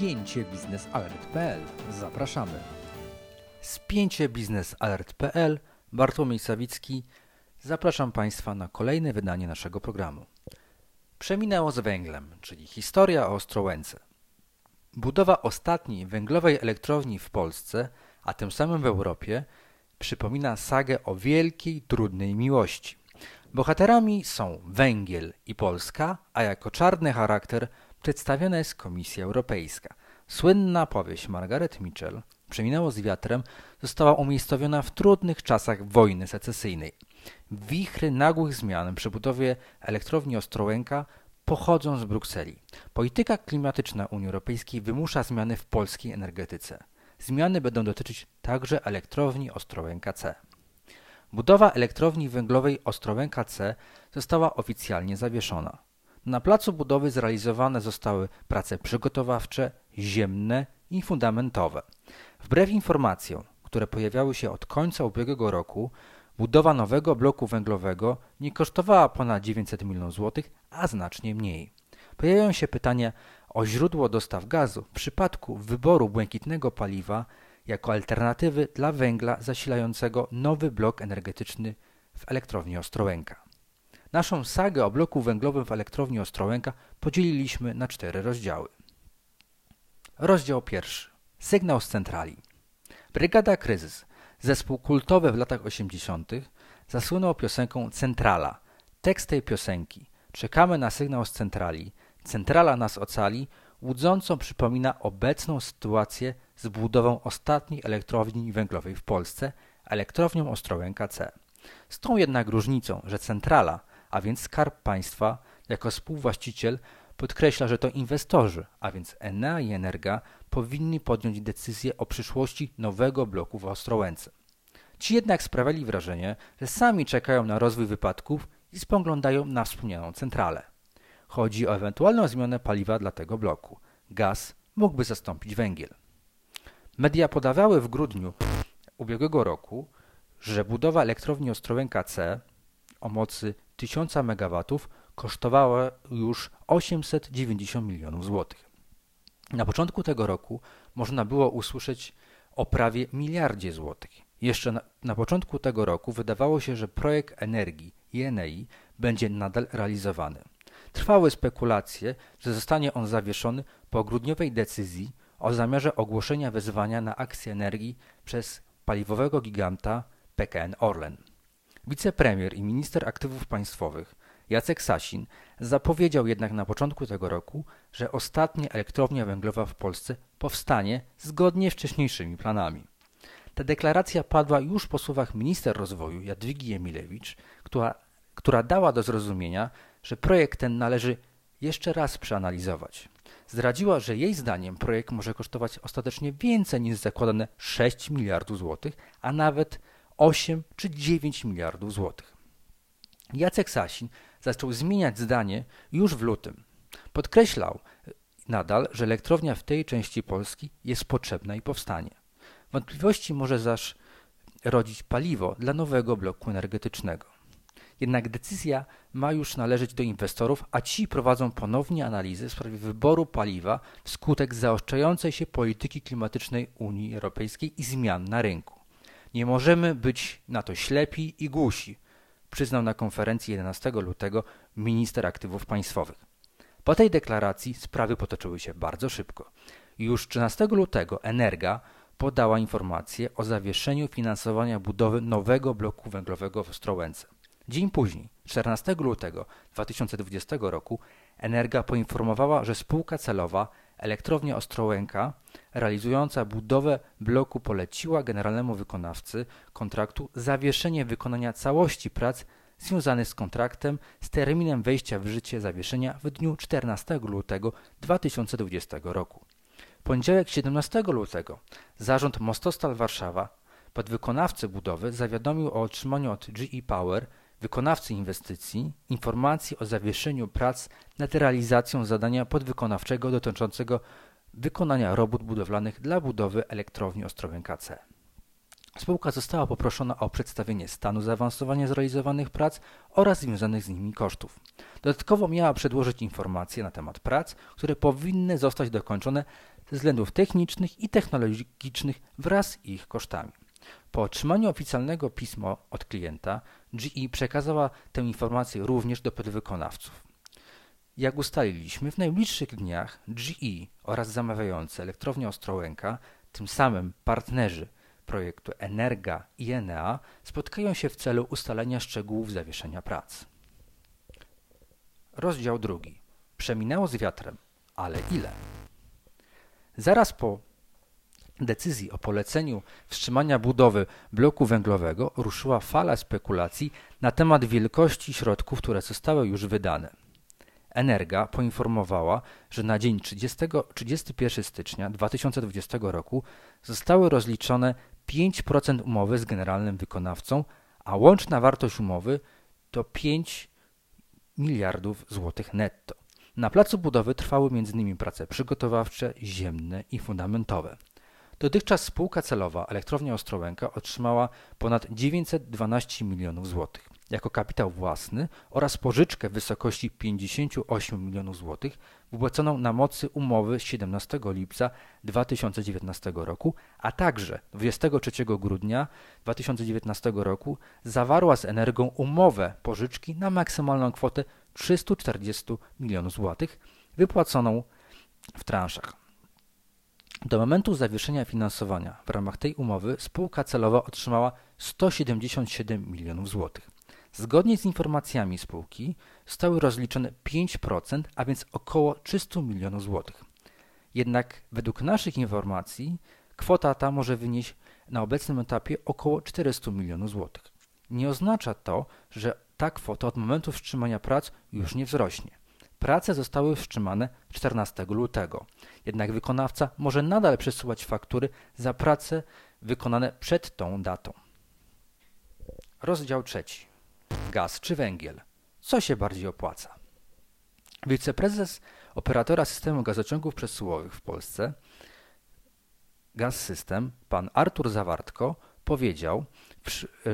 spięcie biznesalert.pl. Zapraszamy. Spięcie biznesalert.pl Bartłomiej Sawicki. Zapraszam Państwa na kolejne wydanie naszego programu. Przeminęło z węglem, czyli historia o Ostrołęce. Budowa ostatniej węglowej elektrowni w Polsce, a tym samym w Europie, przypomina sagę o wielkiej, trudnej miłości. Bohaterami są węgiel i Polska, a jako czarny charakter przedstawiona jest Komisja Europejska. Słynna powieść Margaret Mitchell Przeminęło z wiatrem została umiejscowiona w trudnych czasach wojny secesyjnej. Wichry nagłych zmian przy budowie elektrowni Ostrołęka pochodzą z Brukseli. Polityka klimatyczna Unii Europejskiej wymusza zmiany w polskiej energetyce. Zmiany będą dotyczyć także elektrowni Ostrołęka C. Budowa elektrowni węglowej Ostrołęka C została oficjalnie zawieszona. Na placu budowy zrealizowane zostały prace przygotowawcze, ziemne i fundamentowe. Wbrew informacjom, które pojawiały się od końca ubiegłego roku, budowa nowego bloku węglowego nie kosztowała ponad 900 milionów złotych, a znacznie mniej. Pojawiają się pytania o źródło dostaw gazu w przypadku wyboru błękitnego paliwa jako alternatywy dla węgla zasilającego nowy blok energetyczny w elektrowni Ostrołęka. Naszą sagę o bloku węglowym w elektrowni Ostrołęka podzieliliśmy na cztery rozdziały. Rozdział pierwszy. Sygnał z centrali. Brygada Kryzys, zespół kultowy w latach 80., zasłynął piosenką Centrala. Tekst tej piosenki. Czekamy na sygnał z centrali. Centrala nas ocali, łudząco przypomina obecną sytuację z budową ostatniej elektrowni węglowej w Polsce, elektrownią Ostrołęka C. Z tą jednak różnicą, że centrala, a więc Skarb Państwa, jako współwłaściciel podkreśla, że to inwestorzy, a więc Enea i Energa, powinni podjąć decyzję o przyszłości nowego bloku w Ostrołęce. Ci jednak sprawiali wrażenie, że sami czekają na rozwój wypadków i spoglądają na wspomnianą centralę. Chodzi o ewentualną zmianę paliwa dla tego bloku. Gaz mógłby zastąpić węgiel. Media podawały w grudniu ubiegłego roku, że budowa elektrowni Ostrołęka C o mocy 1000 MW kosztowała już 890 milionów złotych. Na początku tego roku można było usłyszeć o prawie miliardzie złotych. Jeszcze na, na, początku tego roku wydawało się, że projekt energii INEI będzie nadal realizowany. Trwały spekulacje, że zostanie on zawieszony po grudniowej decyzji o zamiarze ogłoszenia wezwania na akcję energii przez paliwowego giganta PKN Orlen. Wicepremier i minister aktywów państwowych Jacek Sasin zapowiedział jednak na początku tego roku, że ostatnia elektrownia węglowa w Polsce powstanie zgodnie z wcześniejszymi planami. Ta deklaracja padła już po słowach minister rozwoju Jadwigi Emilewicz, która, która dała do zrozumienia, że projekt ten należy jeszcze raz przeanalizować. Zdradziła, że jej zdaniem projekt może kosztować ostatecznie więcej niż zakładane 6 miliardów złotych, a nawet 8 czy 9 miliardów złotych. Jacek Sasin zaczął zmieniać zdanie już w lutym. Podkreślał nadal, że elektrownia w tej części Polski jest potrzebna i powstanie. Wątpliwości może zaś rodzić paliwo dla nowego bloku energetycznego. Jednak decyzja ma już należeć do inwestorów, a ci prowadzą ponownie analizy w sprawie wyboru paliwa wskutek zaostrzającej się polityki klimatycznej Unii Europejskiej i zmian na rynku. Nie możemy być na to ślepi i głusi, przyznał na konferencji 11 lutego minister aktywów państwowych. Po tej deklaracji sprawy potoczyły się bardzo szybko. Już 13 lutego Energa podała informację o zawieszeniu finansowania budowy nowego bloku węglowego w Ostrołęce. Dzień później, 14 lutego 2020 roku, Energa poinformowała, że spółka celowa Elektrownia Ostrołęka, realizująca budowę bloku, poleciła generalnemu wykonawcy kontraktu zawieszenie wykonania całości prac związanych z kontraktem z terminem wejścia w życie zawieszenia w dniu 14 lutego 2020 roku. Poniedziałek 17 lutego zarząd Mostostal Warszawa, podwykonawcy budowy, zawiadomił o otrzymaniu od GE Power wykonawcy inwestycji informacji o zawieszeniu prac nad realizacją zadania podwykonawczego dotyczącego wykonania robót budowlanych dla budowy elektrowni Ostrołęka C. spółka została poproszona o przedstawienie stanu zaawansowania zrealizowanych prac oraz związanych z nimi kosztów. Dodatkowo miała przedłożyć informacje na temat prac, które powinny zostać dokończone ze względów technicznych i technologicznych wraz z ich kosztami. Po otrzymaniu oficjalnego pisma od klienta, GE przekazała tę informację również do podwykonawców. Jak ustaliliśmy, w najbliższych dniach GE oraz zamawiający elektrownia Ostrołęka, tym samym partnerzy projektu Energa i Enea spotkają się w celu ustalenia szczegółów zawieszenia prac. Rozdział drugi. Przeminęło z wiatrem, ale ile? Zaraz po decyzji o poleceniu wstrzymania budowy bloku węglowego ruszyła fala spekulacji na temat wielkości środków, które zostały już wydane. Energa poinformowała, że na dzień 30, 31 stycznia 2020 roku zostały rozliczone 5% umowy z generalnym wykonawcą, a łączna wartość umowy to 5 miliardów złotych netto. Na placu budowy trwały m.in. prace przygotowawcze, ziemne i fundamentowe. Dotychczas spółka celowa Elektrownia Ostrołęka otrzymała ponad 912 milionów złotych jako kapitał własny oraz pożyczkę w wysokości 58 milionów złotych wypłaconą na mocy umowy z 17 lipca 2019 roku, a także 23 grudnia 2019 roku zawarła z Energią umowę pożyczki na maksymalną kwotę 340 milionów złotych wypłaconą w transzach. Do momentu zawieszenia finansowania w ramach tej umowy spółka celowa otrzymała 177 milionów złotych. Zgodnie z informacjami spółki zostały rozliczone 5%, a więc około 300 milionów złotych. Jednak według naszych informacji kwota ta może wynieść na obecnym etapie około 400 milionów złotych. Nie oznacza to, że ta kwota od momentu wstrzymania prac już nie wzrośnie. Prace zostały wstrzymane 14 lutego, jednak wykonawca może nadal przesyłać faktury za prace wykonane przed tą datą. Rozdział trzeci. Gaz czy węgiel? Co się bardziej opłaca? Wiceprezes operatora systemu gazociągów przesyłowych w Polsce Gaz System, pan Artur Zawartko, powiedział,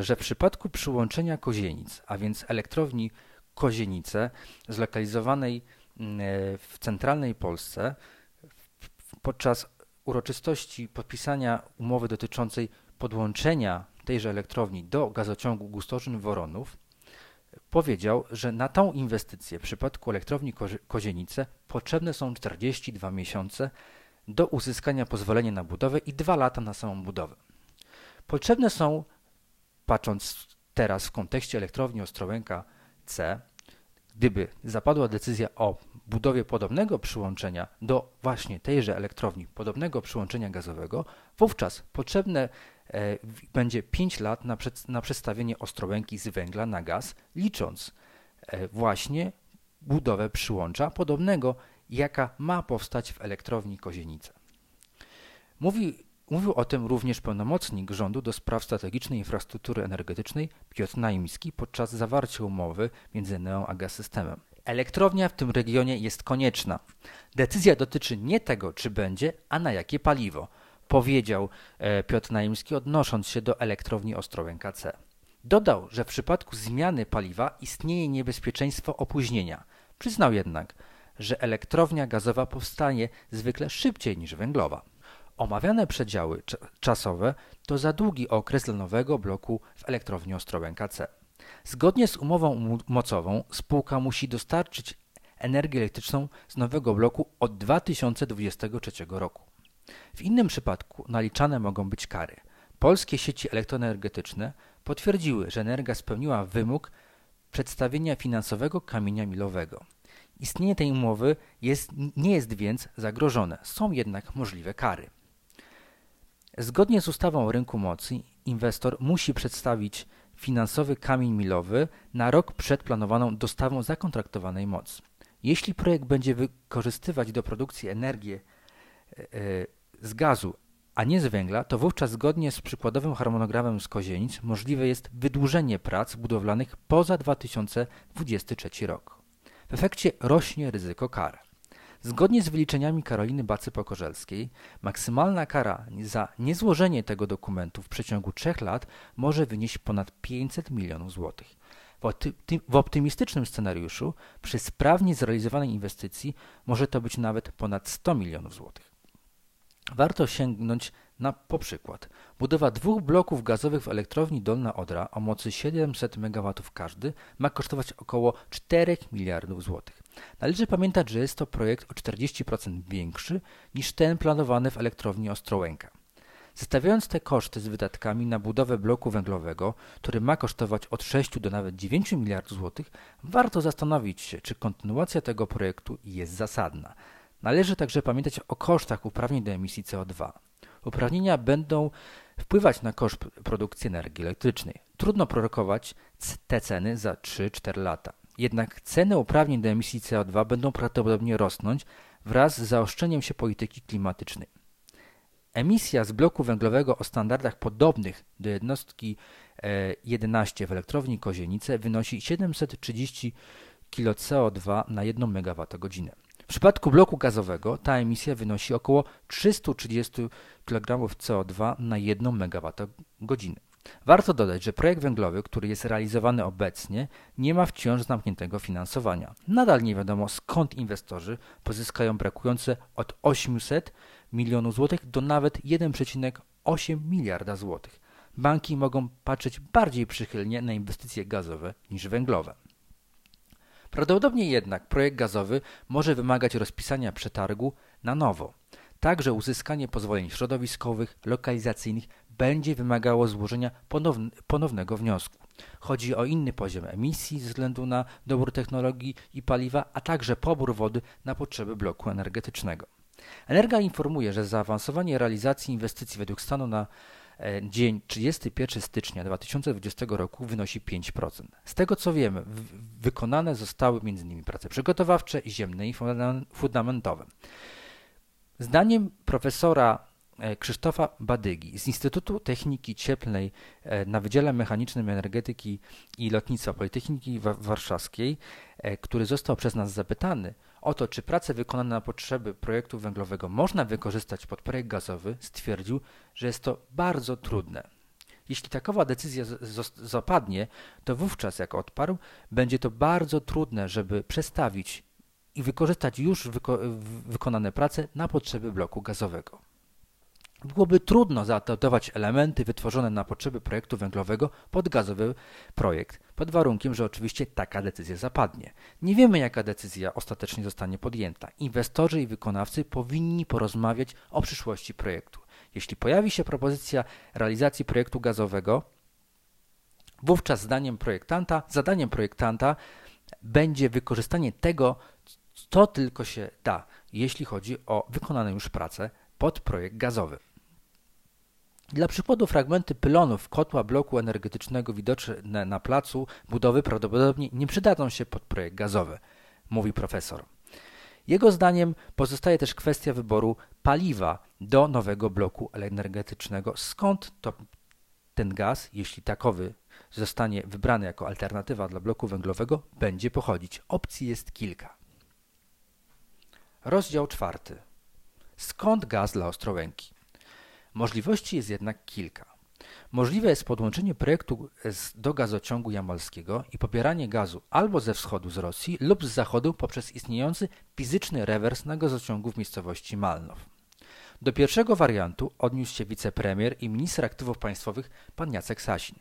że w przypadku przyłączenia Kozienic, a więc elektrowni Kozienice zlokalizowanej mm, w centralnej Polsce, podczas uroczystości podpisania umowy dotyczącej podłączenia tejże elektrowni do gazociągu Gustoszyn-Woronów, powiedział, że na tą inwestycję w przypadku elektrowni Kozienice potrzebne są 42 miesiące do uzyskania pozwolenia na budowę i 2 lata na samą budowę. Potrzebne są, patrząc teraz w kontekście elektrowni Ostrołęka C, gdyby zapadła decyzja o budowie podobnego przyłączenia do właśnie tejże elektrowni, podobnego przyłączenia gazowego, wówczas potrzebne e, będzie 5 lat na, przed, na przestawienie Ostrołęki z węgla na gaz, licząc e, właśnie budowę przyłącza podobnego, jaka ma powstać w elektrowni Kozienice. Mówi Mówił o tym również pełnomocnik rządu do spraw strategicznej infrastruktury energetycznej Piotr Naimski podczas zawarcia umowy między Neą a Gaz-Systemem. Elektrownia w tym regionie jest konieczna. Decyzja dotyczy nie tego, czy będzie, a na jakie paliwo, powiedział e, Piotr Naimski, odnosząc się do elektrowni Ostrołęka C. Dodał, że w przypadku zmiany paliwa istnieje niebezpieczeństwo opóźnienia. Przyznał jednak, że elektrownia gazowa powstanie zwykle szybciej niż węglowa. Omawiane przedziały czasowe to za długi okres dla nowego bloku w elektrowni Ostrołęka C. Zgodnie z umową mocową spółka musi dostarczyć energię elektryczną z nowego bloku od 2023 roku. W innym przypadku naliczane mogą być kary. Polskie sieci elektroenergetyczne potwierdziły, że Energa spełniła wymóg przedstawienia finansowego kamienia milowego. Istnienie tej umowy jest, nie jest więc zagrożone, są jednak możliwe kary. Zgodnie z ustawą o rynku mocy, inwestor musi przedstawić finansowy kamień milowy na rok przed planowaną dostawą zakontraktowanej mocy. Jeśli projekt będzie wykorzystywać do produkcji energię e, e, z gazu, a nie z węgla, to wówczas zgodnie z przykładowym harmonogramem z Kozienic możliwe jest wydłużenie prac budowlanych poza 2023 rok. W efekcie rośnie ryzyko kar. Zgodnie z wyliczeniami Karoliny Bacy-Pokorzelskiej, maksymalna kara za niezłożenie tego dokumentu w przeciągu trzech lat może wynieść ponad 500 milionów złotych. W optymistycznym scenariuszu, przy sprawnie zrealizowanej inwestycji, może to być nawet ponad 100 milionów złotych. Warto sięgnąć na po przykład budowa dwóch bloków gazowych w elektrowni Dolna Odra o mocy 700 MW każdy ma kosztować około 4 miliardów złotych. Należy pamiętać, że jest to projekt o 40% większy niż ten planowany w elektrowni Ostrołęka. Zestawiając te koszty z wydatkami na budowę bloku węglowego, który ma kosztować od 6 do nawet 9 miliardów złotych, warto zastanowić się, czy kontynuacja tego projektu jest zasadna. Należy także pamiętać o kosztach uprawnień do emisji CO2. Uprawnienia będą wpływać na koszt produkcji energii elektrycznej. Trudno prorokować te ceny za 3-4 lata. Jednak ceny uprawnień do emisji CO2 będą prawdopodobnie rosnąć wraz z zaostrzeniem się polityki klimatycznej. Emisja z bloku węglowego o standardach podobnych do jednostki 11 e, w elektrowni Kozienice wynosi 730 kg CO2 na 1 MWh. W przypadku bloku gazowego ta emisja wynosi około 330 kg CO2 na 1 MWh. Warto dodać, że projekt węglowy, który jest realizowany obecnie, nie ma wciąż zamkniętego finansowania. Nadal nie wiadomo skąd inwestorzy pozyskają brakujące od 800 milionów złotych do nawet 1,8 miliarda złotych. Banki mogą patrzeć bardziej przychylnie na inwestycje gazowe niż węglowe. Prawdopodobnie jednak projekt gazowy może wymagać rozpisania przetargu na nowo. Także uzyskanie pozwoleń środowiskowych, lokalizacyjnych będzie wymagało złożenia ponowne, ponownego wniosku. Chodzi o inny poziom emisji ze względu na dobór technologii i paliwa, a także pobór wody na potrzeby bloku energetycznego. Energa informuje, że zaawansowanie realizacji inwestycji według stanu na e, dzień 31 stycznia 2020 roku wynosi 5%. Z tego co wiemy, wykonane zostały m.in. prace przygotowawcze, ziemne i fundamentowe. Zdaniem profesora Krzysztofa Badygi z Instytutu Techniki Cieplnej e, na Wydziale Mechanicznym Energetyki i Lotnictwa Politechniki Warszawskiej, który został przez nas zapytany o to, czy prace wykonane na potrzeby projektu węglowego można wykorzystać pod projekt gazowy, stwierdził, że jest to bardzo trudne. Jeśli takowa decyzja zapadnie, to wówczas, jak odparł, będzie to bardzo trudne, żeby przestawić i wykorzystać już wyko wykonane prace na potrzeby bloku gazowego. Byłoby trudno zaadaptować elementy wytworzone na potrzeby projektu węglowego pod gazowy projekt, pod warunkiem, że oczywiście taka decyzja zapadnie. Nie wiemy, jaka decyzja ostatecznie zostanie podjęta. Inwestorzy i wykonawcy powinni porozmawiać o przyszłości projektu. Jeśli pojawi się propozycja realizacji projektu gazowego, wówczas zdaniem projektanta, zadaniem projektanta będzie wykorzystanie tego, co tylko się da, jeśli chodzi o wykonane już prace pod projekt gazowy. Dla przykładu fragmenty pylonów kotła bloku energetycznego widoczne na placu budowy prawdopodobnie nie przydadzą się pod projekt gazowy, mówi profesor. Jego zdaniem pozostaje też kwestia wyboru paliwa do nowego bloku energetycznego. Skąd to ten gaz, jeśli takowy zostanie wybrany jako alternatywa dla bloku węglowego, będzie pochodzić? Opcji jest kilka. Rozdział czwarty. Skąd gaz dla Ostrołęki? Możliwości jest jednak kilka. Możliwe jest podłączenie projektu do gazociągu jamalskiego i pobieranie gazu albo ze wschodu z Rosji lub z zachodu poprzez istniejący fizyczny rewers na gazociągu w miejscowości Malnow. Do pierwszego wariantu odniósł się wicepremier i minister aktywów państwowych pan Jacek Sasin.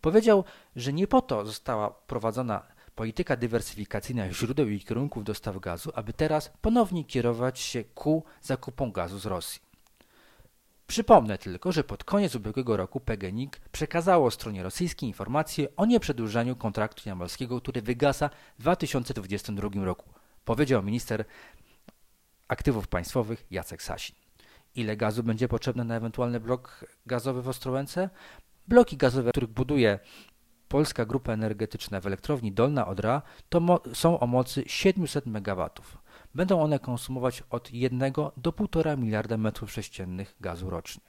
Powiedział, że nie po to została prowadzona polityka dywersyfikacyjna źródeł i kierunków dostaw gazu, aby teraz ponownie kierować się ku zakupom gazu z Rosji. Przypomnę tylko, że pod koniec ubiegłego roku PGNiG przekazało stronie rosyjskiej informację o nieprzedłużeniu kontraktu jamalskiego, który wygasa w 2022 roku, powiedział minister aktywów państwowych Jacek Sasin. Ile gazu będzie potrzebne na ewentualny blok gazowy w Ostrołęce? Bloki gazowe, których buduje Polska Grupa Energetyczna w elektrowni Dolna Odra, to są o mocy 700 MW. Będą one konsumować od 1 do 1,5 miliarda metrów sześciennych gazu rocznie.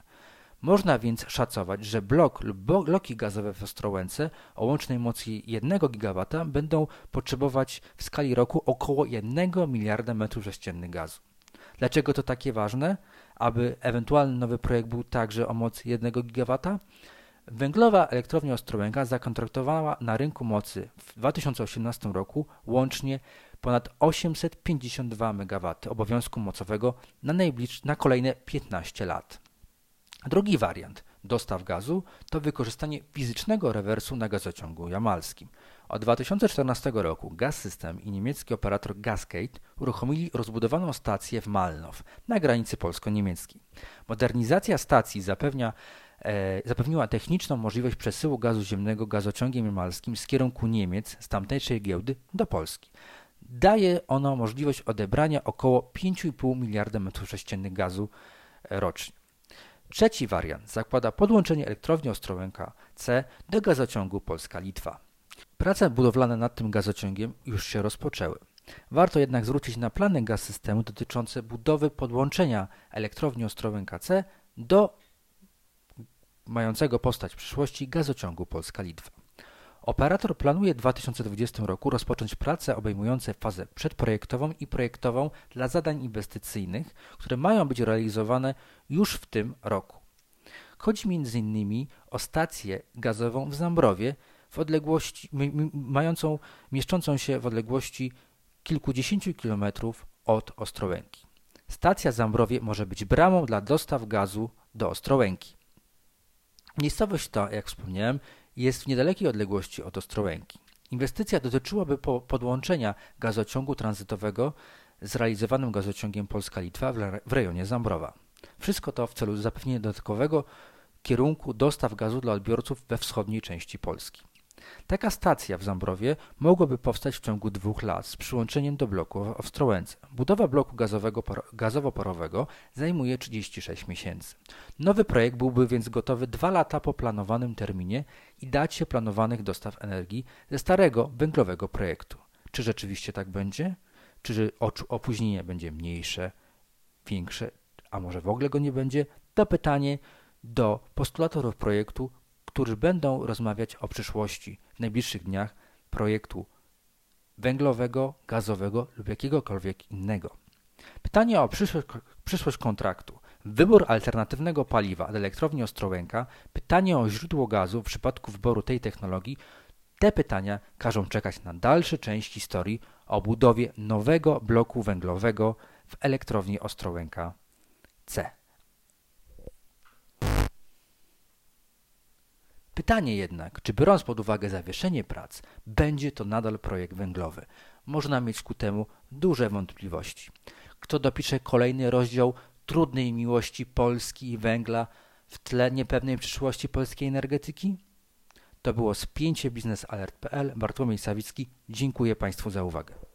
Można więc szacować, że blok lub bloki gazowe w Ostrołęce o łącznej mocy 1 GW będą potrzebować w skali roku około 1 miliarda metrów sześciennych gazu. Dlaczego to takie ważne, aby ewentualny nowy projekt był także o mocy 1 GW? Węglowa elektrownia Ostrołęka zakontraktowała na rynku mocy w 2018 roku łącznie ponad 852 MW obowiązku mocowego na, na kolejne 15 lat. Drugi wariant dostaw gazu to wykorzystanie fizycznego rewersu na gazociągu jamalskim. Od 2014 roku Gaz System i niemiecki operator Gascade uruchomili rozbudowaną stację w Malnow na granicy polsko-niemieckiej. Modernizacja stacji zapewnia e, zapewniła techniczną możliwość przesyłu gazu ziemnego gazociągiem jamalskim z kierunku Niemiec z tamtejszej giełdy do Polski. Daje ono możliwość odebrania około 5,5 miliarda m3 gazu e, rocznie. Trzeci wariant zakłada podłączenie elektrowni Ostrołęka C do gazociągu Polska-Litwa. Prace budowlane nad tym gazociągiem już się rozpoczęły. Warto jednak zwrócić na plany gaz systemu dotyczące budowy podłączenia elektrowni Ostrołęka C do mającego postać w przyszłości gazociągu Polska-Litwa. Operator planuje w 2020 roku rozpocząć prace obejmujące fazę przedprojektową i projektową dla zadań inwestycyjnych, które mają być realizowane już w tym roku. Chodzi m.in. o stację gazową w Zambrowie, w odległości, mającą, mieszczącą się w odległości kilkudziesięciu kilometrów od Ostrołęki. Stacja Zambrowie może być bramą dla dostaw gazu do Ostrołęki. Miejscowość ta, jak wspomniałem, jest w niedalekiej odległości od Ostrołęki. Inwestycja dotyczyłaby podłączenia gazociągu tranzytowego z realizowanym gazociągiem Polska-Litwa w rejonie Zambrowa. Wszystko to w celu zapewnienia dodatkowego kierunku dostaw gazu dla odbiorców we wschodniej części Polski. Taka stacja w Zambrowie mogłaby powstać w ciągu dwóch lat z przyłączeniem do bloku w Ostrołęce. Budowa bloku gazowo-parowego zajmuje 36 miesięcy. Nowy projekt byłby więc gotowy dwa lata po planowanym terminie i dacie planowanych dostaw energii ze starego węglowego projektu. Czy rzeczywiście tak będzie? Czy opóźnienie będzie mniejsze, większe, a może w ogóle go nie będzie? To pytanie do postulatorów projektu, którzy będą rozmawiać o przyszłości w najbliższych dniach projektu węglowego, gazowego lub jakiegokolwiek innego. Pytanie o przyszłość, przyszłość kontraktu, wybór alternatywnego paliwa od elektrowni Ostrołęka, pytanie o źródło gazu w przypadku wyboru tej technologii, te pytania każą czekać na dalsze część historii o budowie nowego bloku węglowego w elektrowni Ostrołęka C. Pytanie jednak, czy biorąc pod uwagę zawieszenie prac, będzie to nadal projekt węglowy? Można mieć ku temu duże wątpliwości. Kto dopisze kolejny rozdział trudnej miłości Polski i węgla w tle niepewnej przyszłości polskiej energetyki? To było spięcie biznesalert.pl. Bartłomiej Sawicki. Dziękuję Państwu za uwagę.